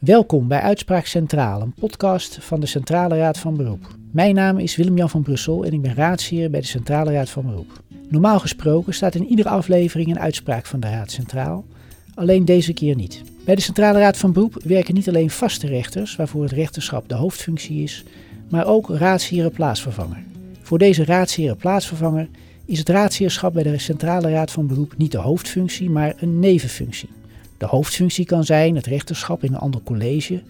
Welkom bij Uitspraak Centraal, een podcast van de Centrale Raad van Beroep. Mijn naam is Willem-Jan van Brussel en ik ben raadsheer bij de Centrale Raad van Beroep. Normaal gesproken staat in iedere aflevering een uitspraak van de Raad Centraal, alleen deze keer niet. Bij de Centrale Raad van Beroep werken niet alleen vaste rechters, waarvoor het rechterschap de hoofdfunctie is, maar ook raadsheren plaatsvervanger. Voor deze raadsheren plaatsvervanger is het raadsheerschap bij de Centrale Raad van Beroep niet de hoofdfunctie, maar een nevenfunctie. De hoofdfunctie kan zijn het rechterschap in een ander college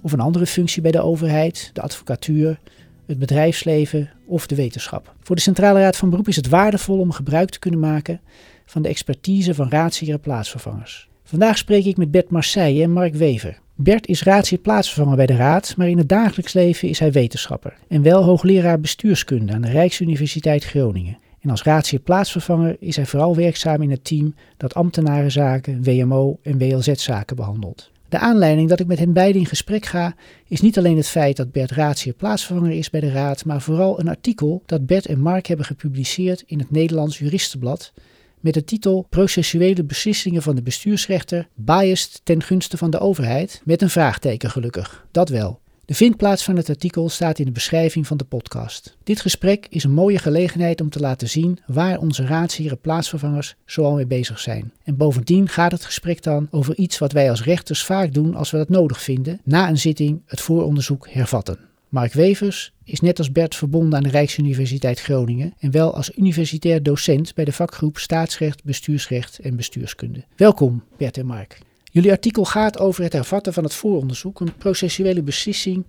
of een andere functie bij de overheid, de advocatuur, het bedrijfsleven of de wetenschap. Voor de Centrale Raad van Beroep is het waardevol om gebruik te kunnen maken van de expertise van raadsheren plaatsvervangers. Vandaag spreek ik met Bert Marseille en Mark Wever. Bert is raadsheer plaatsvervanger bij de Raad, maar in het dagelijks leven is hij wetenschapper en wel hoogleraar bestuurskunde aan de Rijksuniversiteit Groningen. En als raadsheer plaatsvervanger is hij vooral werkzaam in het team dat ambtenarenzaken, WMO en WLZ-zaken behandelt. De aanleiding dat ik met hen beiden in gesprek ga is niet alleen het feit dat Bert raadsheer plaatsvervanger is bij de Raad, maar vooral een artikel dat Bert en Mark hebben gepubliceerd in het Nederlands Juristenblad met de titel Processuele beslissingen van de bestuursrechter biased ten gunste van de overheid, met een vraagteken gelukkig, dat wel. De vindplaats van het artikel staat in de beschrijving van de podcast. Dit gesprek is een mooie gelegenheid om te laten zien waar onze raadsheren plaatsvervangers zoal mee bezig zijn. En bovendien gaat het gesprek dan over iets wat wij als rechters vaak doen als we dat nodig vinden, na een zitting het vooronderzoek hervatten. Mark Wevers is net als Bert verbonden aan de Rijksuniversiteit Groningen en wel als universitair docent bij de vakgroep Staatsrecht, Bestuursrecht en Bestuurskunde. Welkom Bert en Mark. Jullie artikel gaat over het hervatten van het vooronderzoek, een processuele beslissing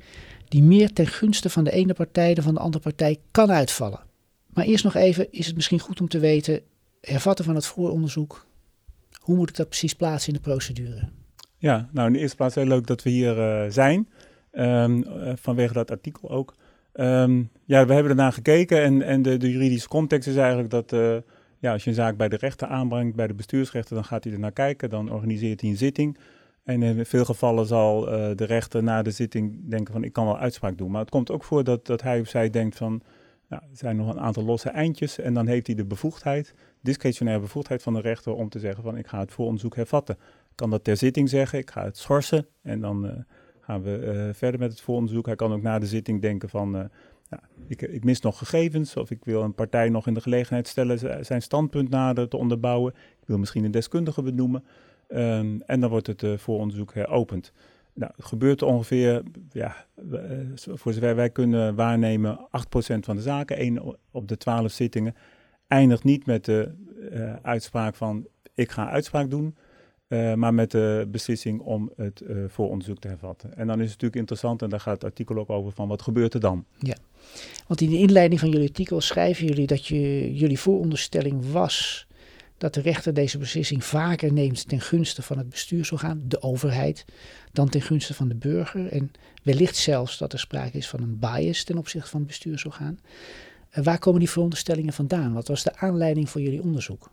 die meer ten gunste van de ene partij dan van de andere partij kan uitvallen. Maar eerst nog even is het misschien goed om te weten, hervatten van het vooronderzoek, hoe moet ik dat precies plaatsen in de procedure? Ja, nou in de eerste plaats heel leuk dat we hier uh, zijn, um, uh, vanwege dat artikel ook. Um, ja, we hebben ernaar gekeken en, en de, juridische context is eigenlijk dat uh, ja, als je een zaak bij de rechter aanbrengt, bij de bestuursrechter, dan gaat hij er naar kijken, dan organiseert hij een zitting. En in veel gevallen zal uh, de rechter na de zitting denken van ik kan wel uitspraak doen. Maar het komt ook voor dat, dat hij of zij denkt van nou, er zijn nog een aantal losse eindjes en dan heeft hij de bevoegdheid, discretionaire bevoegdheid van de rechter om te zeggen van ik ga het vooronderzoek hervatten. Ik kan dat ter zitting zeggen, ik ga het schorsen en dan uh, gaan we uh, verder met het vooronderzoek. Hij kan ook na de zitting denken van ja, ik, ik, mis nog gegevens of ik wil een partij nog in de gelegenheid stellen zijn standpunt nader te onderbouwen. Ik wil misschien een deskundige benoemen. Um, en dan wordt het uh, vooronderzoek heropend. Nou, het gebeurt ongeveer, ja, uh, voor zover wij kunnen waarnemen, 8% van de zaken, 1 op de 12 zittingen, eindigt niet met de uh, uitspraak van ik ga uitspraak doen. Uh, maar met de beslissing om het uh, vooronderzoek te hervatten. En dan is het natuurlijk interessant, en daar gaat het artikel ook over, van wat gebeurt er dan? Ja, want in de inleiding van jullie artikel schrijven jullie dat je, jullie vooronderstelling was dat de rechter deze beslissing vaker neemt ten gunste van het bestuursorgaan, de overheid, dan ten gunste van de burger. En wellicht zelfs dat er sprake is van een bias ten opzichte van het bestuursorgaan. Uh, waar komen die veronderstellingen vandaan? Wat was de aanleiding voor jullie onderzoek?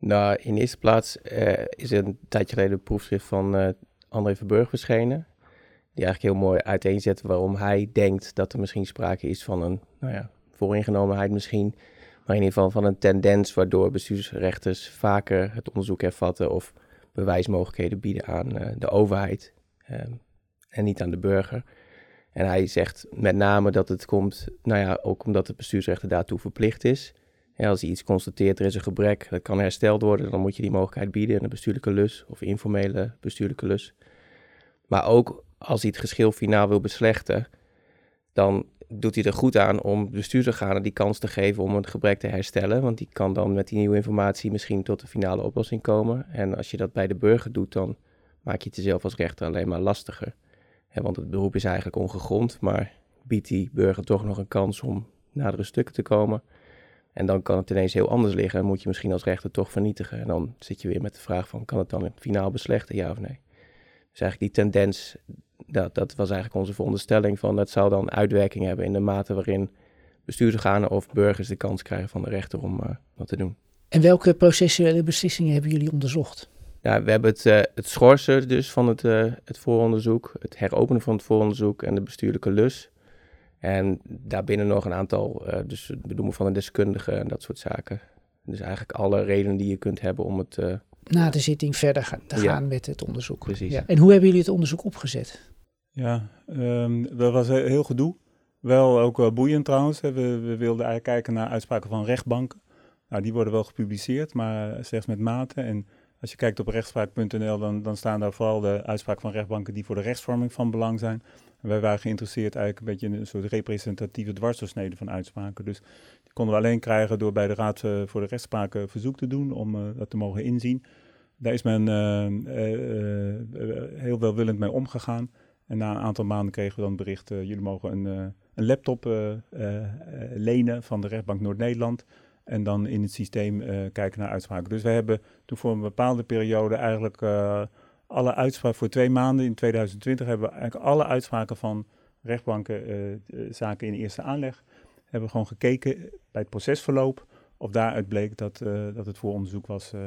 Nou, in eerste plaats uh, is er een tijdje geleden een proefschrift van uh, André Verburg verschenen. Die eigenlijk heel mooi uiteenzet waarom hij denkt dat er misschien sprake is van een, nou ja, vooringenomenheid misschien. Maar in ieder geval van een tendens waardoor bestuursrechters vaker het onderzoek hervatten of bewijsmogelijkheden bieden aan uh, de overheid en niet aan de burger. En hij zegt met name dat het komt, nou ja, ook omdat de bestuursrechter daartoe verplicht is. Als hij iets constateert, er is een gebrek, dat kan hersteld worden, dan moet je die mogelijkheid bieden, een bestuurlijke lus of informele bestuurlijke lus. Maar ook als hij het geschil finaal wil beslechten, dan doet hij er goed aan om bestuursorganen die kans te geven om een gebrek te herstellen. Want die kan dan met die nieuwe informatie misschien tot de finale oplossing komen. En als je dat bij de burger doet, dan maak je het jezelf als rechter alleen maar lastiger. want het beroep is eigenlijk ongegrond, maar biedt die burger toch nog een kans om nadere stukken te komen. En dan kan het ineens heel anders liggen en moet je misschien als rechter toch vernietigen. En dan zit je weer met de vraag van, kan het dan in het finaal beslechten, ja of nee? Dus eigenlijk die tendens, dat, dat was eigenlijk onze veronderstelling van, dat zou dan uitwerking hebben in de mate waarin bestuursorganen of burgers de kans krijgen van de rechter om uh, wat te doen. En welke processuele beslissingen hebben jullie onderzocht? Ja, we hebben het, uh, het schorsen dus van het, uh, het vooronderzoek, het heropenen van het vooronderzoek en de bestuurlijke lus. En daarbinnen nog een aantal, uh, dus het benoemen van een deskundige en dat soort zaken. Dus eigenlijk alle redenen die je kunt hebben om het uh, na de zitting verder gaan, te Ja. gaan met het onderzoek. Precies. Ja. En hoe hebben jullie het onderzoek opgezet? Ja, ehm, dat was he- heel gedoe. Wel ook wel boeiend trouwens. hè. We, we wilden eigenlijk kijken naar uitspraken van rechtbanken. Nou, die worden wel gepubliceerd, maar slechts met mate. En als je kijkt op rechtspraak.nl, dan, dan staan daar vooral de uitspraken van rechtbanken die voor de rechtsvorming van belang zijn. Wij waren geïnteresseerd eigenlijk een beetje in een soort representatieve dwarsdoorsnede van uitspraken. Dus die konden we alleen krijgen door bij de Raad eh, voor de Rechtspraak een verzoek te doen om eh, dat te mogen inzien. Daar is men eh, eh, eh, heel welwillend mee omgegaan. En na een aantal maanden kregen we dan bericht, eh, jullie mogen een, eh, een laptop eh, eh, eh, lenen van de rechtbank Noord-Nederland. En dan in het systeem eh, kijken naar uitspraken. Dus we hebben toen voor een bepaalde periode eigenlijk eh, alle uitspraken, voor twee maanden in 2020 hebben we eigenlijk alle uitspraken van rechtbanken, eh, eh, zaken in eerste aanleg, hebben we gewoon gekeken bij het procesverloop of daaruit bleek dat, eh, dat het vooronderzoek was eh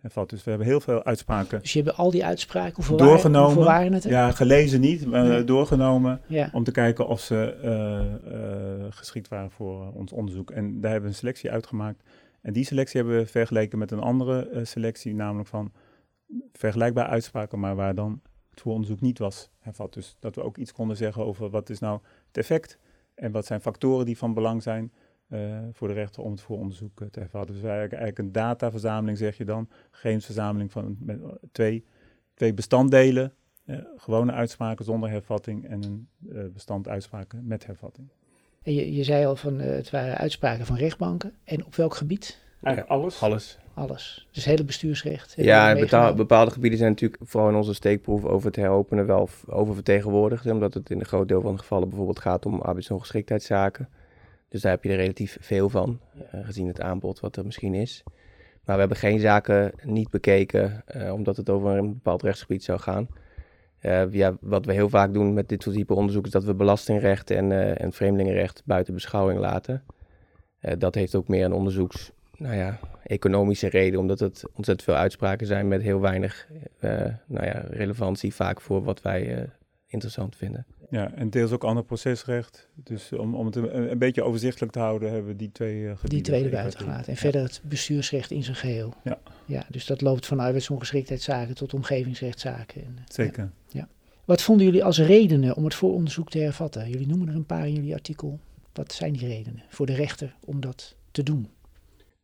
hervat. Dus we hebben heel veel uitspraken Dus je hebt al die uitspraken, hoeveel Doorgenomen. Waren, hoeveel waren het er? ja, gelezen niet, maar Nee. doorgenomen. Ja. Om te kijken of ze geschikt waren voor ons onderzoek. En daar hebben we een selectie uitgemaakt. En die selectie hebben we vergeleken met een andere selectie, namelijk van vergelijkbare uitspraken, maar waar dan het vooronderzoek niet was hervat. Dus dat we ook iets konden zeggen over wat is nou het effect en wat zijn factoren die van belang zijn eh, voor de rechter om het vooronderzoek eh, te hervatten. Dus eigenlijk, eigenlijk een dataverzameling zeg je dan, gegevensverzameling van met, eh, twee, twee bestanddelen, eh, gewone uitspraken zonder hervatting en een eh, bestand uitspraken met hervatting. En je, je zei al van eh, het waren uitspraken van rechtbanken. En op welk gebied? Eigenlijk alles. Alles. Alles. Dus hele bestuursrecht. Ja, betaal- bepaalde gebieden zijn natuurlijk vooral in onze steekproef over het heropenen wel oververtegenwoordigd. Omdat het in een groot deel van de gevallen bijvoorbeeld gaat om arbeidsongeschiktheidszaken. Dus daar heb je er relatief veel van, eh, gezien het aanbod wat er misschien is. Maar we hebben geen zaken niet bekeken, eh, omdat het over een bepaald rechtsgebied zou gaan. Eh, ja, wat we heel vaak doen met dit soort type onderzoek is dat we belastingrecht en, eh, en vreemdelingenrecht buiten beschouwing laten. Dat heeft ook meer een onderzoeks, nou ja, economische reden, omdat het ontzettend veel uitspraken zijn met heel weinig eh, nou ja, relevantie vaak voor wat wij eh, interessant vinden. Ja, en deels ook ander procesrecht. Dus om, om het een, een beetje overzichtelijk te houden, hebben we die twee eh, gebieden. Die buiten uitgelicht. gelaten. En verder het bestuursrecht in zijn geheel. Ja. ja. Dus dat loopt van arbeidsongeschiktheidszaken tot omgevingsrechtszaken. En, Zeker. ja. Wat vonden jullie als redenen om het vooronderzoek te hervatten? Jullie noemen er een paar in jullie artikel. Wat zijn die redenen voor de rechter om dat te doen?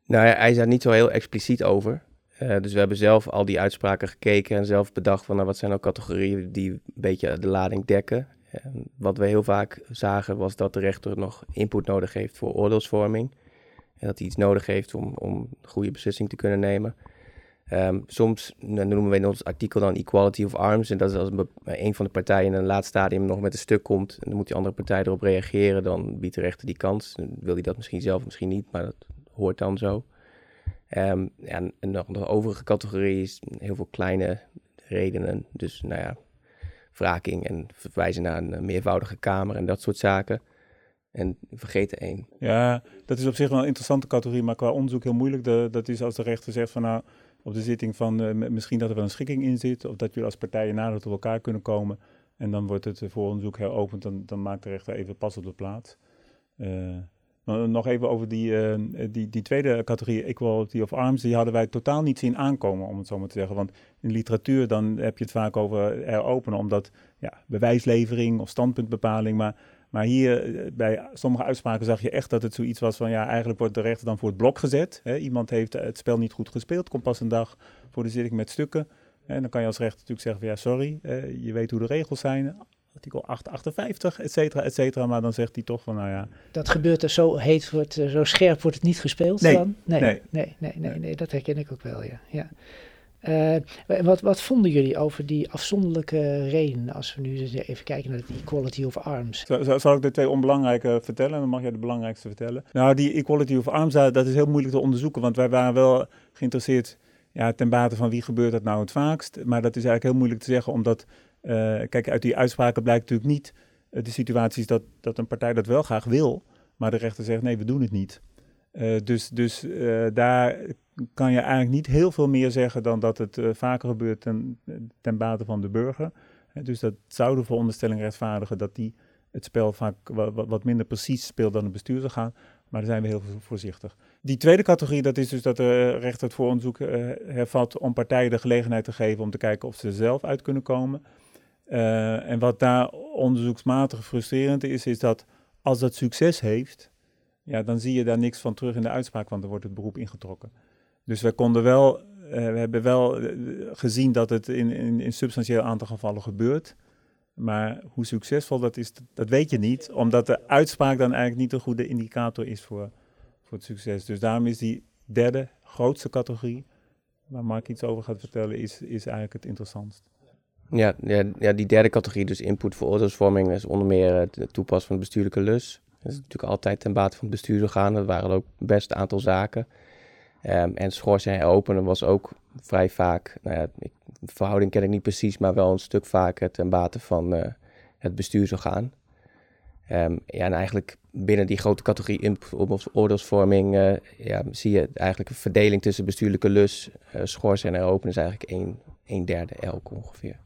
Nou ja, hij is daar niet zo heel expliciet over. Eh, dus we hebben zelf al die uitspraken gekeken en zelf bedacht van nou, wat zijn nou categorieën die een beetje de lading dekken. En wat we heel vaak zagen was dat de rechter nog input nodig heeft voor oordeelsvorming. En dat hij iets nodig heeft om, om goede beslissing te kunnen nemen. Ehm, soms nou, noemen we in ons artikel dan equality of arms. En dat is als een, een van de partijen in een laat stadium nog met een stuk komt. En dan moet die andere partij erop reageren. Dan biedt de rechter die kans. Dan wil hij dat misschien zelf, misschien niet. Maar dat hoort dan zo. Ehm, en nog de overige categorie is heel veel kleine redenen. Dus nou ja, wraking en verwijzen naar een eh, meervoudige kamer en dat soort zaken. En vergeet er één. Ja, dat is op zich wel een interessante categorie, maar qua onderzoek heel moeilijk. De, dat is als de rechter zegt van nou, op de zitting van m- misschien dat er wel een schikking in zit, of dat jullie als partijen nader tot elkaar kunnen komen. En dan wordt het eh, vooronderzoek heropend, dan, dan maakt de rechter even pas op de plaats. Nog even over die, eh, die, die tweede categorie, equality of arms, die hadden wij totaal niet zien aankomen, om het zo maar te zeggen. Want in literatuur dan heb je het vaak over heropenen, omdat ja, bewijslevering of standpuntbepaling, maar maar hier eh, bij sommige uitspraken zag je echt dat het zoiets was van ja, eigenlijk wordt de rechter dan voor het blok gezet. Hè. Iemand heeft het spel niet goed gespeeld, komt pas een dag voor de zitting met stukken. En dan kan je als rechter natuurlijk zeggen van ja, sorry, eh, je weet hoe de regels zijn. Artikel 858, et cetera, et cetera. Maar dan zegt hij toch van nou ja, Dat gebeurt er zo heet, wordt, eh, zo scherp wordt het niet gespeeld Nee, dan? Nee, nee, nee. nee, nee, nee, dat herken ik ook wel, ja. ja. Eh, wat, wat vonden jullie over die afzonderlijke redenen, als we nu even kijken naar de equality of arms? Zal, ik de twee onbelangrijke vertellen? Dan mag jij de belangrijkste vertellen. Nou, die equality of arms, dat dat is heel moeilijk te onderzoeken. Want wij waren wel geïnteresseerd ja, ten bate van wie gebeurt dat nou het vaakst. Maar dat is eigenlijk heel moeilijk te zeggen, omdat... eh, kijk, uit die uitspraken blijkt natuurlijk niet eh, de situaties dat, dat een partij dat wel graag wil. Maar de rechter zegt, nee, we doen het niet. Eh, dus dus daar kan je eigenlijk niet heel veel meer zeggen dan dat het vaker gebeurt ten, ten bate van de burger. Dus dat zou de veronderstelling rechtvaardigen dat die het spel vaak wa- wa- wat minder precies speelt dan het bestuursorgaan. Maar daar zijn we heel vo- voorzichtig. Die tweede categorie, dat is dus dat de rechter het vooronderzoek hervat om partijen de gelegenheid te geven om te kijken of ze er zelf uit kunnen komen. Uh, en wat daar onderzoeksmatig frustrerend is, is dat als dat succes heeft, ja, dan zie je daar niks van terug in de uitspraak, want er wordt het beroep ingetrokken. Dus we konden wel, uh, we hebben wel gezien dat het in, in, in substantieel aantal gevallen gebeurt. Maar hoe succesvol dat is, dat weet je niet, omdat de uitspraak dan eigenlijk niet een goede indicator is voor, voor het succes. Dus daarom is die derde grootste categorie, waar Mark iets over gaat vertellen, is, is eigenlijk het interessantst. Ja, ja, ja, die derde categorie, dus input voor oordeelsvorming, is onder meer het toepassen van de bestuurlijke lus. Dat is natuurlijk altijd ten bate van het bestuursorgaan. Dat waren ook best een aantal zaken. Um, en schorsen openen was ook vrij vaak, nou ja, ik, verhouding ken ik niet precies, maar wel een stuk vaker ten bate van uh, het bestuursorgaan. Um, ja, en eigenlijk binnen die grote categorie input oordeelsvorming uh, ja, zie je eigenlijk een verdeling tussen bestuurlijke lus, uh, en heropenen is eigenlijk een derde elk ongeveer.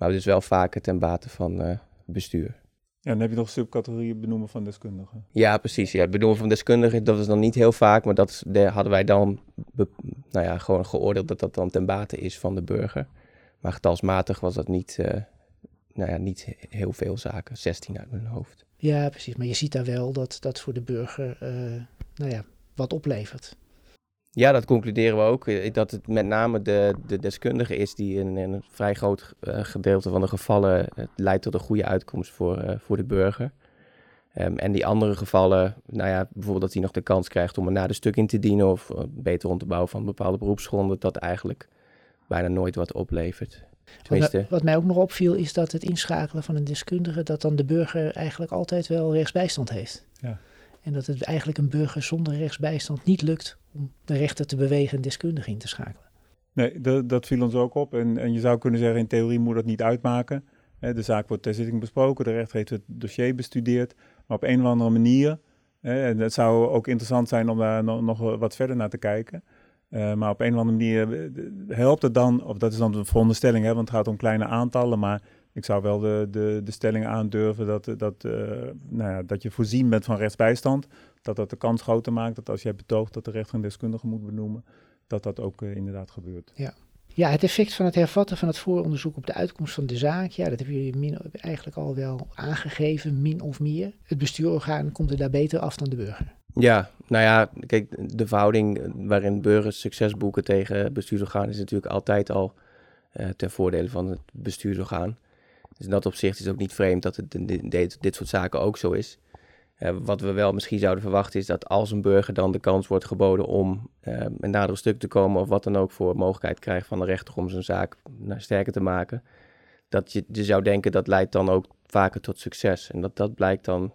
Maar dus wel vaker ten bate van uh, bestuur. Ja, dan heb je nog subcategorieën benoemen van deskundigen. Ja, precies. Ja, benoemen van deskundigen, dat is dan niet heel vaak, maar dat hadden wij dan nou ja, gewoon geoordeeld dat dat dan ten bate is van de burger. Maar getalsmatig was dat niet, uh, nou ja, niet heel veel zaken, 16 uit mijn hoofd. Ja, precies. Maar je ziet daar wel dat dat voor de burger uh, nou ja, wat oplevert. Ja, dat concluderen we ook. Eh, dat het met name de, de deskundige is die in, in een vrij groot uh, gedeelte van de gevallen uh, leidt tot een goede uitkomst voor, uh, voor de burger. Um, en die andere gevallen, nou ja, bijvoorbeeld dat hij nog de kans krijgt om een nader stuk in te dienen of beter rond te bouwen van bepaalde beroepsgronden, dat eigenlijk bijna nooit wat oplevert. Wat, wat, mij ook nog opviel is dat het inschakelen van een deskundige, dat dan de burger eigenlijk altijd wel rechtsbijstand heeft. Ja. En dat het eigenlijk een burger zonder rechtsbijstand niet lukt om de rechter te bewegen een deskundige in te schakelen. Nee, dat, dat viel ons ook op. En, en je zou kunnen zeggen, in theorie moet dat niet uitmaken. de zaak wordt ter zitting besproken, de rechter heeft het dossier bestudeerd. Maar op een of andere manier, en het zou ook interessant zijn om daar nog, wat verder naar te kijken. Uh, maar op een of andere manier helpt het dan, of dat is dan de veronderstelling, want het gaat om kleine aantallen, maar ik zou wel de, de, de stelling aandurven dat, dat, uh, nou ja, dat je voorzien bent van rechtsbijstand. Dat dat de kans groter maakt dat als jij betoogt dat de rechter een deskundige moet benoemen, dat dat ook uh, inderdaad gebeurt. Ja. ja, het effect van het hervatten van het vooronderzoek op de uitkomst van de zaak, ja, dat heb je min, eigenlijk al wel aangegeven, min of meer. Het bestuurorgaan komt er daar beter af dan de burger. Ja, nou ja, kijk, de verhouding waarin burgers succes boeken tegen bestuursorgaan is natuurlijk altijd al uh, ten voordele van het bestuursorgaan. Dus in dat opzicht is het ook niet vreemd dat het dit, dit soort zaken ook zo is. Uh, wat we wel misschien zouden verwachten is dat als een burger dan de kans wordt geboden om uh, een nader stuk te komen of wat dan ook voor mogelijkheid krijgt van de rechter om zijn zaak nou, sterker te maken, dat je, je zou denken dat leidt dan ook vaker tot succes. En dat, dat blijkt dan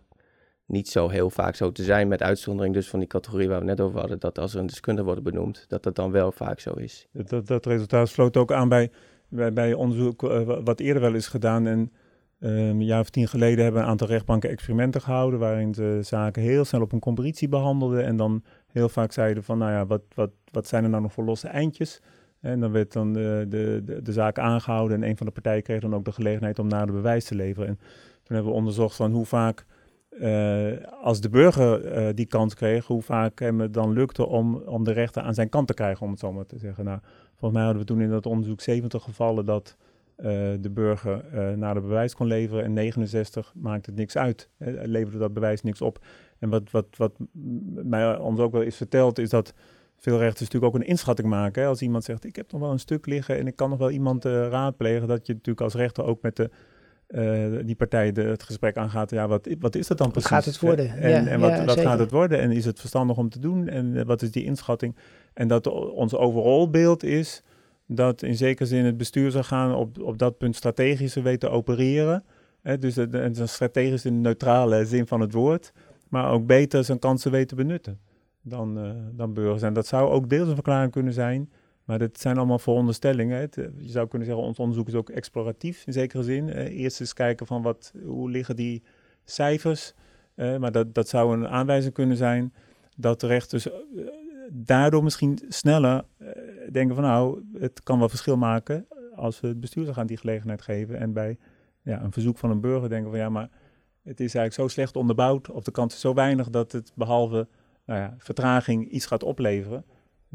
niet zo heel vaak zo te zijn, met uitzondering dus van die categorie waar we net over hadden, dat als er een deskundige wordt benoemd, dat dat dan wel vaak zo is. Dat, dat resultaat sloot ook aan bij bij, bij onderzoek uh, wat eerder wel is gedaan. En um, een jaar of tien geleden hebben een aantal rechtbanken experimenten gehouden. waarin ze zaken heel snel op een comparitie behandelden. En dan heel vaak zeiden van, nou ja, wat, wat, wat zijn er nou nog voor losse eindjes? En dan werd dan de, de, de, zaak aangehouden. En een van de partijen kreeg dan ook de gelegenheid om nader bewijs te leveren. En toen hebben we onderzocht van hoe vaak. Uh, als de burger uh, die kans kreeg, hoe vaak hem het dan lukte om, om de rechter aan zijn kant te krijgen, om het zo maar te zeggen. Nou, Volgens mij hadden we toen in dat onderzoek 70 gevallen dat uh, de burger uh, naar de bewijs kon leveren en 69 maakte het niks uit. Uh, leverde dat bewijs niks op. En wat, wat, wat mij ons ook wel is verteld, is dat veel rechters natuurlijk ook een inschatting maken. Hè? Als iemand zegt, ik heb nog wel een stuk liggen en ik kan nog wel iemand raadplegen, dat je natuurlijk als rechter ook met de, die partij de, het gesprek aangaat. Ja, wat, wat is dat dan precies? Wat gaat het worden? En, ja, en wat, ja, wat gaat het worden? En is het verstandig om te doen? En wat is die inschatting? En dat ons overal beeld is dat in zekere zin het bestuursorgaan op, op dat punt strategischer weet te opereren. Hè, dus het, het is strategisch in de neutrale zin van het woord, maar ook beter zijn kansen weet te benutten dan, uh, dan burgers. En dat zou ook deels een verklaring kunnen zijn, maar dat zijn allemaal veronderstellingen. Het, je zou kunnen zeggen, ons onderzoek is ook exploratief in zekere zin. Eerst eens kijken van wat, hoe liggen die cijfers, uh, maar dat, dat zou een aanwijzing kunnen zijn dat de rechters daardoor misschien sneller uh, denken van nou, het kan wel verschil maken als we het bestuursorgaan die gelegenheid geven. En bij ja, een verzoek van een burger denken van ja, maar het is eigenlijk zo slecht onderbouwd of de kans is zo weinig dat het behalve nou ja, vertraging iets gaat opleveren.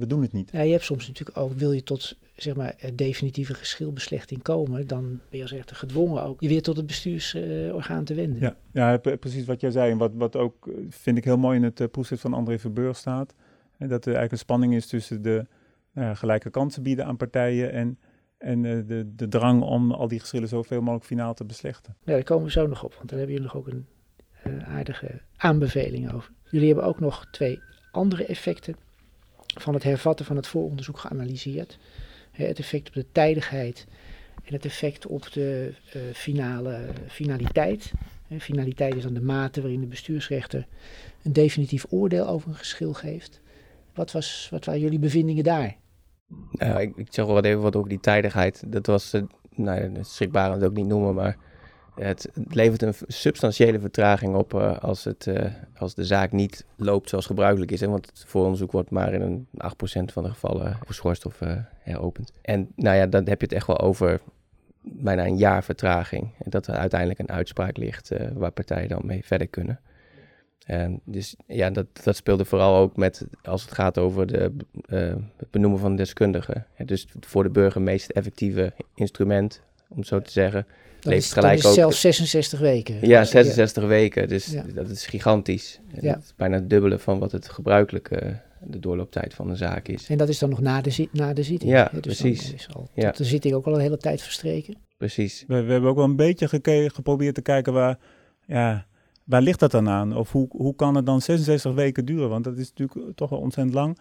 We doen het niet. Ja, je hebt soms natuurlijk ook, wil je tot zeg maar, definitieve geschilbeslechting komen, dan ben je als rechter gedwongen ook je weer tot het bestuursorgaan te wenden. Ja, ja, precies wat jij zei. En wat, wat ook, eh, vind ik heel mooi in het uh, proefschrift van André Verburg staat. En dat er eigenlijk een spanning is tussen de uh, gelijke kansen bieden aan partijen en, en de, de drang om al die geschillen zoveel mogelijk finaal te beslechten. Ja, daar komen we zo nog op, want daar hebben jullie nog ook een aardige aanbeveling over. Jullie hebben ook nog twee andere effecten van het hervatten van het vooronderzoek geanalyseerd. Het effect op de tijdigheid en het effect op de uh, finale, finaliteit. Finaliteit is dan de mate waarin de bestuursrechter een definitief oordeel over een geschil geeft. Wat, was, wat waren jullie bevindingen daar? Nou, ik, ik zeg wel even wat over die tijdigheid. Dat was, uh, nou, wil ik niet noemen, maar het, levert een substantiële vertraging op uh, als, het, uh, als de zaak niet loopt zoals gebruikelijk is. Hè? Want het vooronderzoek wordt maar in een 8% van de gevallen geschorst of uh, heropend. En nou ja, dan heb je het echt wel over bijna een jaar vertraging. Dat er uiteindelijk een uitspraak ligt waar partijen dan mee verder kunnen. En dus ja, dat, dat speelde vooral ook met als het gaat over de, het benoemen van deskundigen. dus voor de burger meest effectieve instrument, om het zo te zeggen dat is, gelijk is ook, zelfs 66 weken. Ja, 66 weken. Dus dat is gigantisch. Ja. Dat is bijna het dubbele van wat het gebruikelijke de doorlooptijd van een zaak is. En dat is dan nog na de, na de zitting. Ja, dus precies. Is al ja. de zitting ook al een hele tijd verstreken. Precies. We, we hebben ook wel een beetje geprobeerd te kijken waar, ja, waar ligt dat dan aan? Of hoe, hoe kan het dan 66 weken duren? Want dat is natuurlijk toch wel ontzettend lang.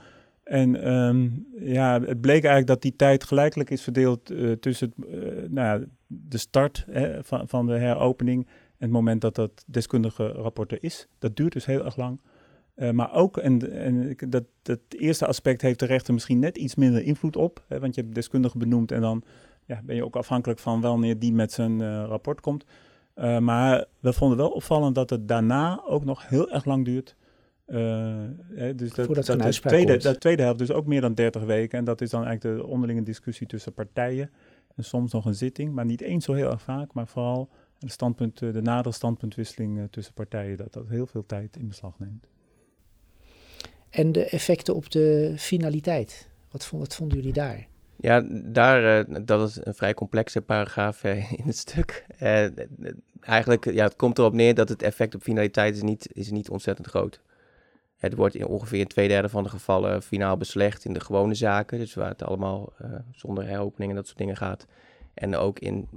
En um, ja, het bleek eigenlijk dat die tijd gelijkelijk is verdeeld uh, tussen uh, nou ja, de start hè, van, van de heropening en het moment dat dat deskundige rapport er is. Dat duurt dus heel erg lang. Uh, maar ook, en, en dat, dat eerste aspect heeft de rechter misschien net iets minder invloed op. Hè, want je hebt deskundige benoemd en dan ja, ben je ook afhankelijk van wanneer die met zijn rapport komt. maar we vonden wel opvallend dat het daarna ook nog heel erg lang duurt hè, dus dat, dat, dat, de tweede, dat tweede helft dus ook meer dan 30 weken. En dat is dan eigenlijk de onderlinge discussie tussen partijen. En soms nog een zitting, maar niet eens zo heel erg vaak. Maar vooral de, standpunt, de nadere standpuntwisseling uh, tussen partijen, dat dat heel veel tijd in beslag neemt. En de effecten op de finaliteit, wat, vond, wat vonden jullie daar? Ja, daar, uh, dat is een vrij complexe paragraaf in het stuk. eigenlijk, ja, het komt erop neer dat het effect op finaliteit is niet, is niet ontzettend groot. Het wordt in ongeveer twee derde van de gevallen finaal beslecht in de gewone zaken. Dus waar het allemaal uh, zonder heropening en dat soort dingen gaat. En ook in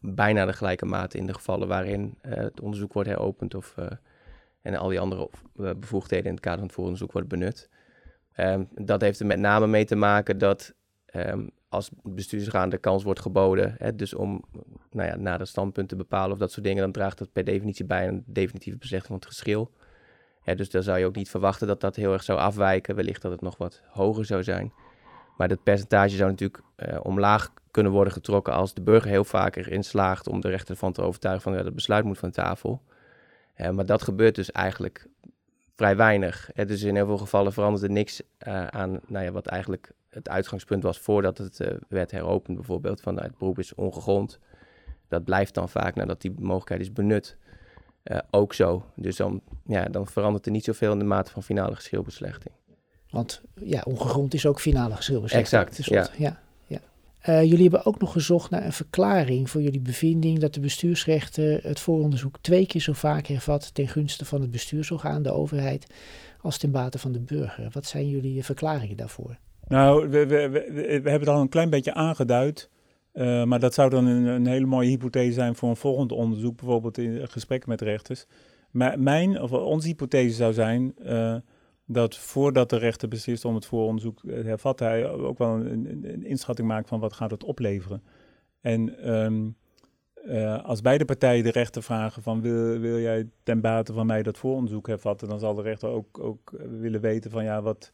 bijna de gelijke mate in de gevallen waarin uh, het onderzoek wordt heropend of uh, en al die andere bevoegdheden in het kader van het vooronderzoek worden benut. Um, dat heeft er met name mee te maken dat um, als bestuursraad de kans wordt geboden, hè, dus om nou ja, de standpunt te bepalen of dat soort dingen, dan draagt dat per definitie bij een definitieve beslechting van het geschil dus dan zou je ook niet verwachten dat dat heel erg zou afwijken. Wellicht dat het nog wat hoger zou zijn. Maar dat percentage zou natuurlijk uh, omlaag kunnen worden getrokken als de burger heel vaak erin slaagt om de rechter ervan te overtuigen van ja, dat besluit moet van tafel. Uh, maar dat gebeurt dus eigenlijk vrij weinig. Uh, dus in heel veel gevallen verandert er niks eh, aan nou ja, wat eigenlijk het uitgangspunt was voordat het werd heropend. Bijvoorbeeld van nou, het beroep is ongegrond. Dat blijft dan vaak nadat die mogelijkheid is benut. Uh, ook zo. Dus dan, ja, dan verandert er niet zoveel in de mate van finale geschilbeslechting. Want ja, ongegrond is ook finale geschilbeslechting. Exact, ja. ja, ja. Uh, jullie hebben ook nog gezocht naar een verklaring voor jullie bevinding dat de bestuursrechter het vooronderzoek twee keer zo vaak hervat ten gunste van het bestuursorgaan, de overheid, als ten bate van de burger. Wat zijn jullie verklaringen daarvoor? Nou, we, we, we, we hebben het al een klein beetje aangeduid. Uh, maar dat zou dan een, een, hele mooie hypothese zijn voor een volgend onderzoek, bijvoorbeeld in gesprekken met rechters. Maar mijn, of onze hypothese zou zijn uh, dat voordat de rechter beslist om het vooronderzoek te hervatten, hij ook wel een, een, inschatting maakt van wat gaat het opleveren. En uh, als beide partijen de rechter vragen van wil, wil jij ten bate van mij dat vooronderzoek hervatten, dan zal de rechter ook, ook willen weten van ja, wat,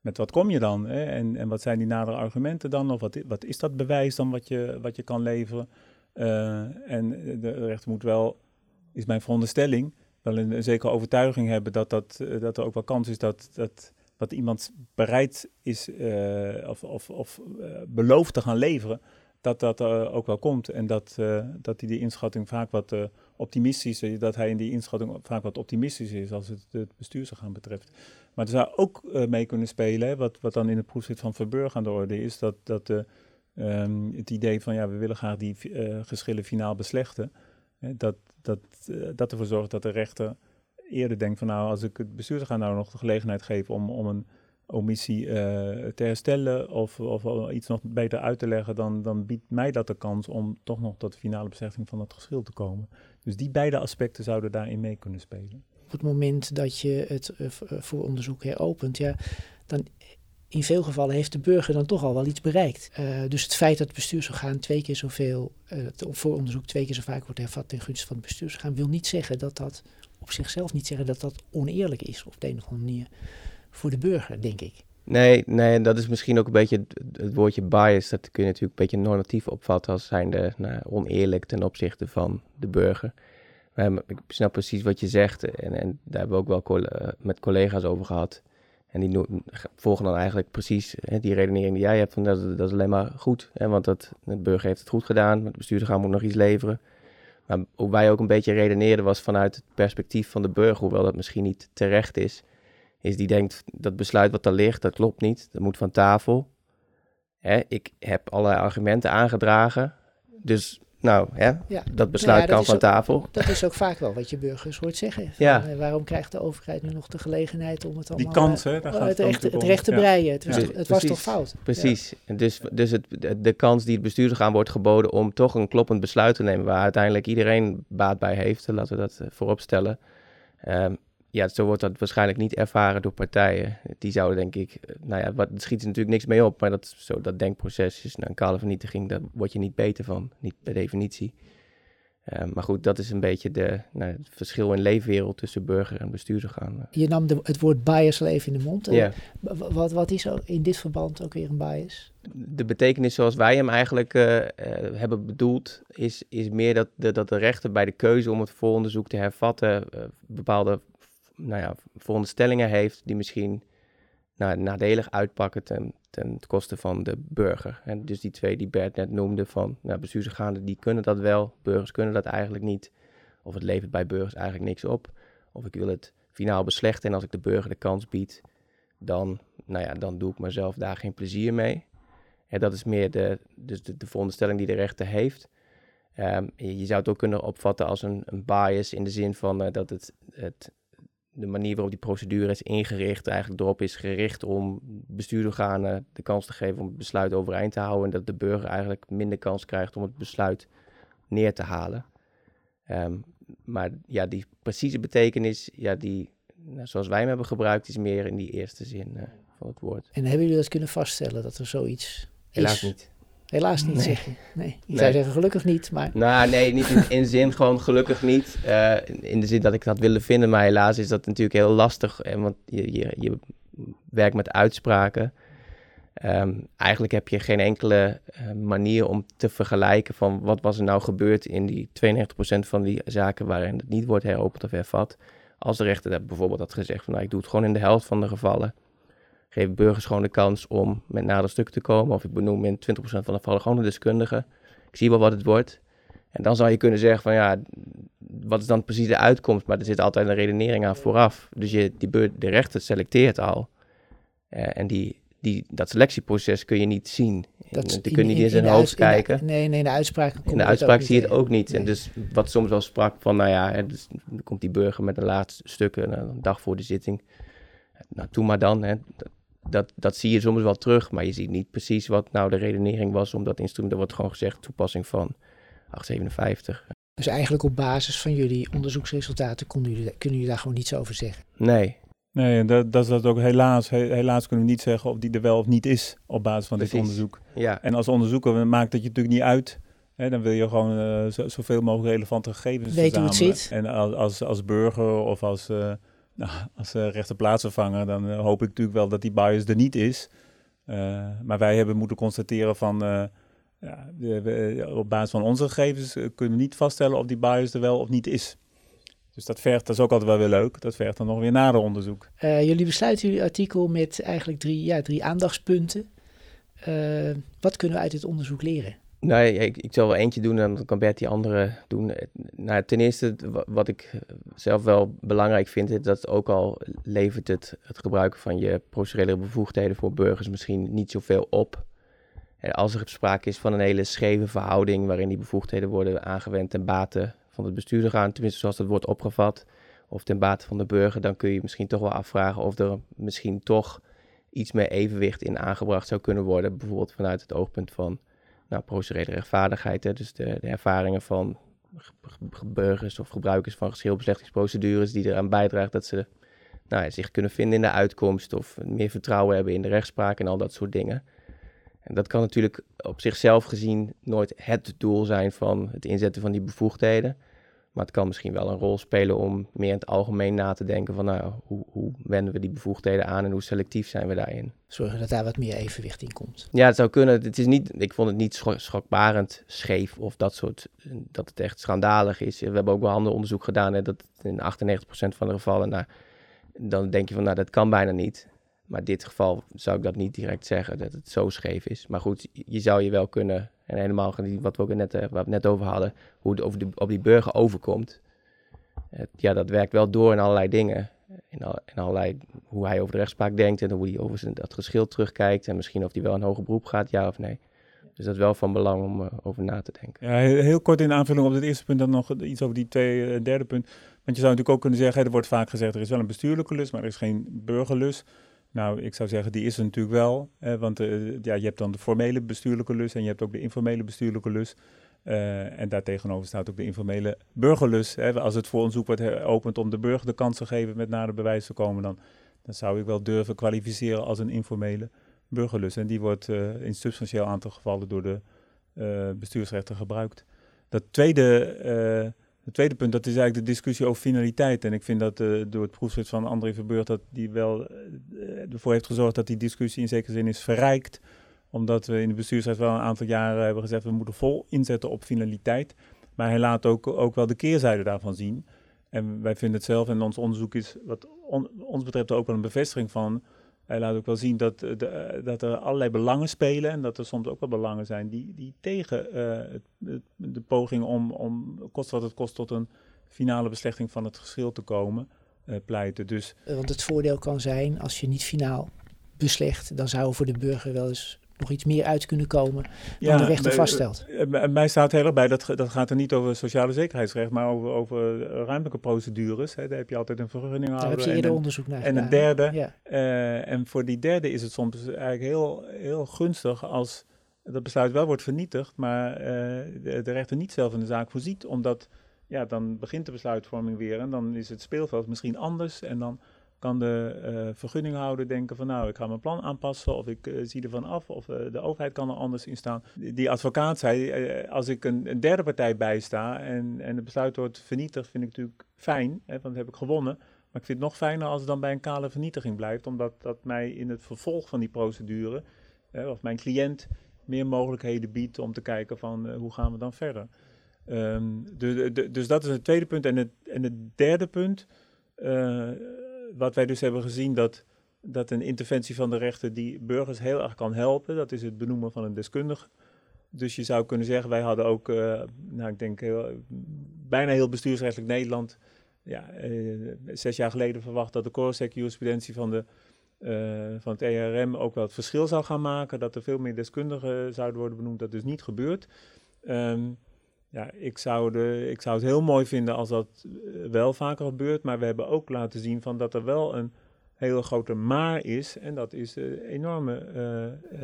met wat kom je dan? Hè? En, en wat zijn die nadere argumenten dan? Of wat, wat is dat bewijs dan wat je, wat je kan leveren? Uh, en de rechter moet wel, is mijn veronderstelling, wel een, zekere overtuiging hebben dat, dat, eh, dat er ook wel kans is dat, dat wat iemand bereid is uh, of, of, of belooft te gaan leveren, dat dat ook wel komt. En dat, dat hij die inschatting vaak wat optimistisch is. Dat hij in die inschatting vaak wat optimistisch is als het het bestuursorgaan betreft. Maar er zou ook mee kunnen spelen, wat, wat dan in het proefschrift van Verburg aan de orde is, dat, dat um, het idee van ja, we willen graag die geschillen finaal beslechten. Hè, dat, dat, dat ervoor zorgt dat de rechter eerder denkt van nou, als ik het bestuursorgaan nou nog de gelegenheid geef om, om een omissie uh, te herstellen of, of iets nog beter uit te leggen, dan, dan biedt mij dat de kans om toch nog tot de finale beslechting van het geschil te komen. Dus die beide aspecten zouden daarin mee kunnen spelen. Op het moment dat je het uh, voor onderzoek heropent, ja, dan in veel gevallen heeft de burger dan toch al wel iets bereikt. Dus het feit dat het bestuursorgaan twee keer zoveel, het vooronderzoek twee keer zo vaak wordt hervat ten gunste van het bestuursorgaan, wil niet zeggen dat dat op zichzelf niet zeggen dat dat oneerlijk is op de een of andere manier voor de burger, denk ik. Nee, nee, dat is misschien ook een beetje het, woordje bias. Dat kun je natuurlijk een beetje normatief opvatten als zijnde nou, oneerlijk ten opzichte van de burger. Maar ik snap precies wat je zegt en, en daar hebben we ook wel met collega's over gehad. En die volgen dan eigenlijk precies hè, die redenering die jij hebt. Van dat, dat is alleen maar goed. Hè, want dat, de burger heeft het goed gedaan. Het bestuurder gaan moet nog iets leveren. Maar hoe wij ook een beetje redeneerden was vanuit het perspectief van de burger. Hoewel dat misschien niet terecht is is die denkt dat besluit wat er ligt, dat klopt niet. Dat moet van tafel. Hè, ik heb allerlei argumenten aangedragen. Dus nou, hè, ja. dat besluit nou kan van tafel. Dat is ook vaak wel wat je burgers hoort zeggen. Van, ja. Eh, waarom krijgt de overheid nu nog de gelegenheid om het allemaal... Die kans, hè? Daar oh, het, recht, het recht te breien. Het, was, toch, het was toch fout? Precies. En dus dus het, de kans die het bestuurder aan wordt geboden om toch een kloppend besluit te nemen... waar uiteindelijk iedereen baat bij heeft, laten we dat uh, voorop stellen... Um, ja, zo wordt dat waarschijnlijk niet ervaren door partijen. Die zouden denk ik, eh, nou ja, wat, schiet er natuurlijk niks mee op, maar dat, zo, dat denkproces is nou, een kale vernietiging, daar word je niet beter van, niet per definitie. Uh, maar goed, dat is een beetje de, nou, het verschil in leefwereld tussen burger en bestuursorgaan. Je nam de, het woord bias even in de mond. Wat, wat is in dit verband ook weer een bias? De betekenis zoals wij hem eigenlijk uh, uh, hebben bedoeld, is, is meer dat de, dat de rechter bij de keuze om het vooronderzoek te hervatten bepaalde nou ja, veronderstellingen heeft die misschien nou, nadelig uitpakken ten, ten koste van de burger. En dus die twee die Bert net noemde van nou, bestuursorganen, die kunnen dat wel, burgers kunnen dat eigenlijk niet. Of het levert bij burgers eigenlijk niks op. Of ik wil het finaal beslechten en als ik de burger de kans bied, dan, nou ja, dan doe ik mezelf daar geen plezier mee. En dat is meer de, dus de, de veronderstelling die de rechter heeft. Um, je zou het ook kunnen opvatten als een, een bias in de zin van uh, dat het, het de manier waarop die procedure is ingericht eigenlijk erop is gericht om bestuursorganen de kans te geven om het besluit overeind te houden en dat de burger eigenlijk minder kans krijgt om het besluit neer te halen. Ehm, maar ja, die precieze betekenis, ja, die, nou, zoals wij hem hebben gebruikt, is meer in die eerste zin uh, van het woord. En hebben jullie dat kunnen vaststellen dat er zoiets Helaas niet. Helaas niet, nee. zeg je. Nee, ik zou zeggen gelukkig niet, maar... Nou, nee, niet in, in zin gewoon gelukkig niet. Uh, in de zin dat ik dat wilde vinden, maar helaas is dat natuurlijk heel lastig. En want je, je, je werkt met uitspraken. Um, eigenlijk heb je geen enkele uh, manier om te vergelijken van wat was er nou gebeurd in die 92% van die zaken waarin het niet wordt heropend of hervat. Als de rechter bijvoorbeeld had gezegd van nou, ik doe het gewoon in de helft van de gevallen geef burgers gewoon de kans om met nader stuk te komen. Of ik benoem in 20% van de gevallen gewoon een deskundige. Ik zie wel wat het wordt. En dan zou je kunnen zeggen van ja, wat is dan precies de uitkomst? Maar er zit altijd een redenering aan vooraf. Dus je, die de rechter selecteert al. Uh, en die, die, dat selectieproces kun je niet zien. Dat, in, kun je niet in, in zijn hoofd kijken. nee, nee, de uitspraak In de uitspraak zie je het ook niet. En dus wat soms wel sprak van, nou ja, hè, dus, dan komt die burger met een laatste stuk, een dag voor de zitting. Nou, doe maar dan. Hè dat, dat zie je soms wel terug, maar je ziet niet precies wat nou de redenering was om dat instrument. Er wordt gewoon gezegd toepassing van 857. Dus eigenlijk op basis van jullie onderzoeksresultaten kunnen jullie, kunnen jullie daar gewoon niets over zeggen? Nee. Nee, dat, dat is dat ook helaas. Helaas kunnen we niet zeggen of die er wel of niet is op basis van dit onderzoek. Ja. En als onderzoeker maakt dat je natuurlijk niet uit. Hè, dan wil je gewoon uh, zo, zoveel mogelijk relevante gegevens Weet hoe het zit. En als, als, als burger of als... Uh, nou, als uh, rechter plaatsvervanger, dan uh, hoop ik natuurlijk wel dat die bias er niet is. Uh, maar wij hebben moeten constateren van, ja, we, op basis van onze gegevens kunnen we niet vaststellen of die bias er wel of niet is. Dus dat vergt, dat is ook altijd wel weer leuk, dat vergt dan nog weer nader onderzoek. jullie besluiten jullie artikel met eigenlijk drie, ja, drie aandachtspunten. wat kunnen we uit dit onderzoek leren? Nee, ik, ik zal wel eentje doen en dan kan Bert die andere doen. Nou, ten eerste, wat ik zelf wel belangrijk vind, is dat ook al levert het, het gebruiken van je procedurele bevoegdheden voor burgers misschien niet zoveel op. Als er sprake is van een hele scheve verhouding waarin die bevoegdheden worden aangewend ten bate van het bestuurder gaan, tenminste zoals dat wordt opgevat, of ten bate van de burger, dan kun je misschien toch wel afvragen of er misschien toch iets meer evenwicht in aangebracht zou kunnen worden. Bijvoorbeeld vanuit het oogpunt van nou, procedurele rechtvaardigheid. Hè, dus de, de ervaringen van burgers of gebruikers van geschilbeslechtingsprocedures die eraan bijdragen dat ze nou, zich kunnen vinden in de uitkomst of meer vertrouwen hebben in de rechtspraak en al dat soort dingen. En dat kan natuurlijk op zichzelf gezien nooit het doel zijn van het inzetten van die bevoegdheden. Maar het kan misschien wel een rol spelen om meer in het algemeen na te denken van nou, hoe, hoe wenden we die bevoegdheden aan en hoe selectief zijn we daarin. Zorgen dat daar wat meer evenwicht in komt. Ja, het zou kunnen. Het is niet, ik vond het niet schokbarend scheef of dat soort, dat het echt schandalig is. We hebben ook wel ander onderzoek gedaan en dat in 98% van de gevallen, nou, dan denk je van nou, dat kan bijna niet. Maar in dit geval zou ik dat niet direct zeggen, dat het zo scheef is. Maar goed, je zou je wel kunnen, en helemaal wat we ook net, eh, het net over hadden, hoe het over de, op die burger overkomt. ja, dat werkt wel door in allerlei dingen. In, al, allerlei, hoe hij over de rechtspraak denkt en hoe hij over zijn, dat geschil terugkijkt. En misschien of hij wel een hoger beroep gaat, ja of nee. Dus dat is wel van belang om uh, over na te denken. Ja, heel, kort in aanvulling op het eerste punt, dan nog iets over die twee, uh, derde punt. Want je zou natuurlijk ook kunnen zeggen, er wordt vaak gezegd, er is wel een bestuurlijke lus, maar er is geen burgerlus. Nou, ik zou zeggen, die is er natuurlijk wel. want uh, ja, je hebt dan de formele bestuurlijke lus en je hebt ook de informele bestuurlijke lus. Uh, en daartegenover staat ook de informele burgerlus. Hè. Als het vooronderzoek wordt geopend om de burger de kans te geven met nader bewijs te komen, dan, dan zou ik wel durven kwalificeren als een informele burgerlus. En die wordt uh, in substantieel aantal gevallen door de bestuursrechter gebruikt. Dat tweede het tweede punt, dat is eigenlijk de discussie over finaliteit. En ik vind dat uh, door het proefschrift van André Verbeurt, dat die wel uh, ervoor heeft gezorgd dat die discussie in zekere zin is verrijkt. Omdat we in de bestuursraad wel een aantal jaren hebben gezegd, we moeten vol inzetten op finaliteit. Maar hij laat ook, ook wel de keerzijde daarvan zien. En wij vinden het zelf, en ons onderzoek is wat ons betreft ook wel een bevestiging van hij laat ook wel zien dat, eh, eh, dat er allerlei belangen spelen en dat er soms ook wel belangen zijn die, die tegen het, de poging om, om, kost wat het kost, tot een finale beslechting van het geschil te komen, pleiten. Dus, Want het voordeel kan zijn, als je niet finaal beslecht, dan zou voor de burger wel eens nog iets meer uit kunnen komen dan de rechter vaststelt. Uh, mij staat heel erg bij, dat, dat gaat er niet over sociale zekerheidsrecht, maar over, over ruimtelijke procedures. Hè. Daar heb je altijd een vergunning Daar heb je eerder onderzoek naar En een derde. Ja. Uh, en voor die derde is het soms eigenlijk heel, heel gunstig als dat besluit wel wordt vernietigd, maar uh, de, de, rechter niet zelf in de zaak voorziet, omdat ja, dan begint de besluitvorming weer en dan is het speelveld misschien anders en dan kan de uh, vergunninghouder denken van nou, ik ga mijn plan aanpassen of ik uh, zie ervan af of uh, de overheid kan er anders in staan. Die, advocaat zei, als ik een, derde partij bijsta en, en het besluit wordt vernietigd, vind ik natuurlijk fijn, hè, want dan heb ik gewonnen. Maar ik vind het nog fijner als het dan bij een kale vernietiging blijft, omdat dat mij in het vervolg van die procedure, of mijn cliënt, meer mogelijkheden biedt om te kijken van hoe gaan we dan verder. De, de, dus dat is het tweede punt. En het, en het derde punt, wat wij dus hebben gezien, dat, dat een interventie van de rechter die burgers heel erg kan helpen, dat is het benoemen van een deskundige. Dus je zou kunnen zeggen, wij hadden ook, uh, nou ik denk bijna heel bestuursrechtelijk Nederland, ja, uh, zes jaar geleden verwacht dat de Corsec-jurisprudentie van, de, uh, van het ERM ook wel het verschil zou gaan maken, dat er veel meer deskundigen zouden worden benoemd. Dat is niet gebeurd. Um, ja, ik zou, de, ik zou het heel mooi vinden als dat eh, wel vaker gebeurt. Maar we hebben ook laten zien van dat er wel een hele grote maar is. En dat is de enorme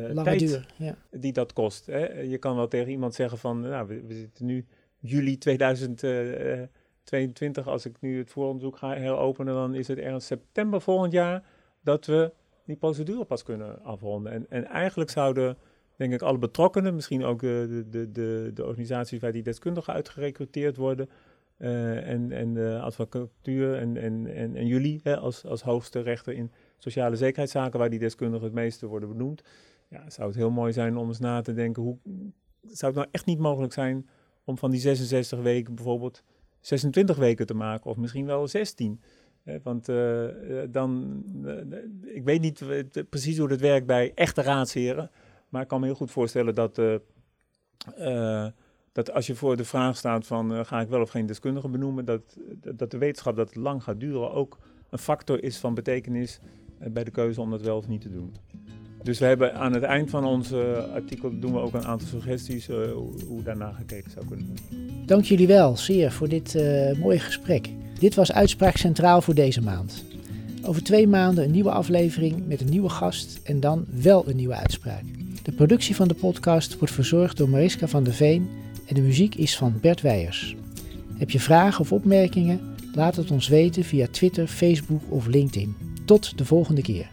uh, tijd duur, ja. die dat kost. Hè. Je kan wel tegen iemand zeggen van, nou, we, we zitten nu juli 2022. Als ik nu het vooronderzoek ga heropenen, dan is het ergens september volgend jaar dat we die procedure pas kunnen afronden. En, en eigenlijk zouden denk ik, alle betrokkenen, misschien ook de, de, de, de organisaties waar die deskundigen uitgerecruiteerd worden. Uh, en, en de advocatuur en, en, en, jullie hè, als, als hoogste rechter in sociale zekerheidszaken, waar die deskundigen het meeste worden benoemd. Ja, zou het heel mooi zijn om eens na te denken, hoe zou het nou echt niet mogelijk zijn om van die 66 weken bijvoorbeeld 26 weken te maken, of misschien wel 16. want uh, dan, ik weet niet precies hoe het werkt bij echte raadsheren. Maar ik kan me heel goed voorstellen dat, uh, eh, dat als je voor de vraag staat van eh, ga ik wel of geen deskundige benoemen, dat, dat de wetenschap dat het lang gaat duren ook een factor is van betekenis eh, bij de keuze om dat wel of niet te doen. Dus we hebben aan het eind van ons artikel doen we ook een aantal suggesties hoe, hoe daarna gekeken zou kunnen worden. Dank jullie wel zeer voor dit mooie gesprek. Dit was Uitspraak Centraal voor deze maand. Over twee maanden een nieuwe aflevering met een nieuwe gast en dan wel een nieuwe uitspraak. De productie van de podcast wordt verzorgd door Mariska van der Veen en de muziek is van Bert Weijers. Heb je vragen of opmerkingen? Laat het ons weten via Twitter, Facebook of LinkedIn. Tot de volgende keer.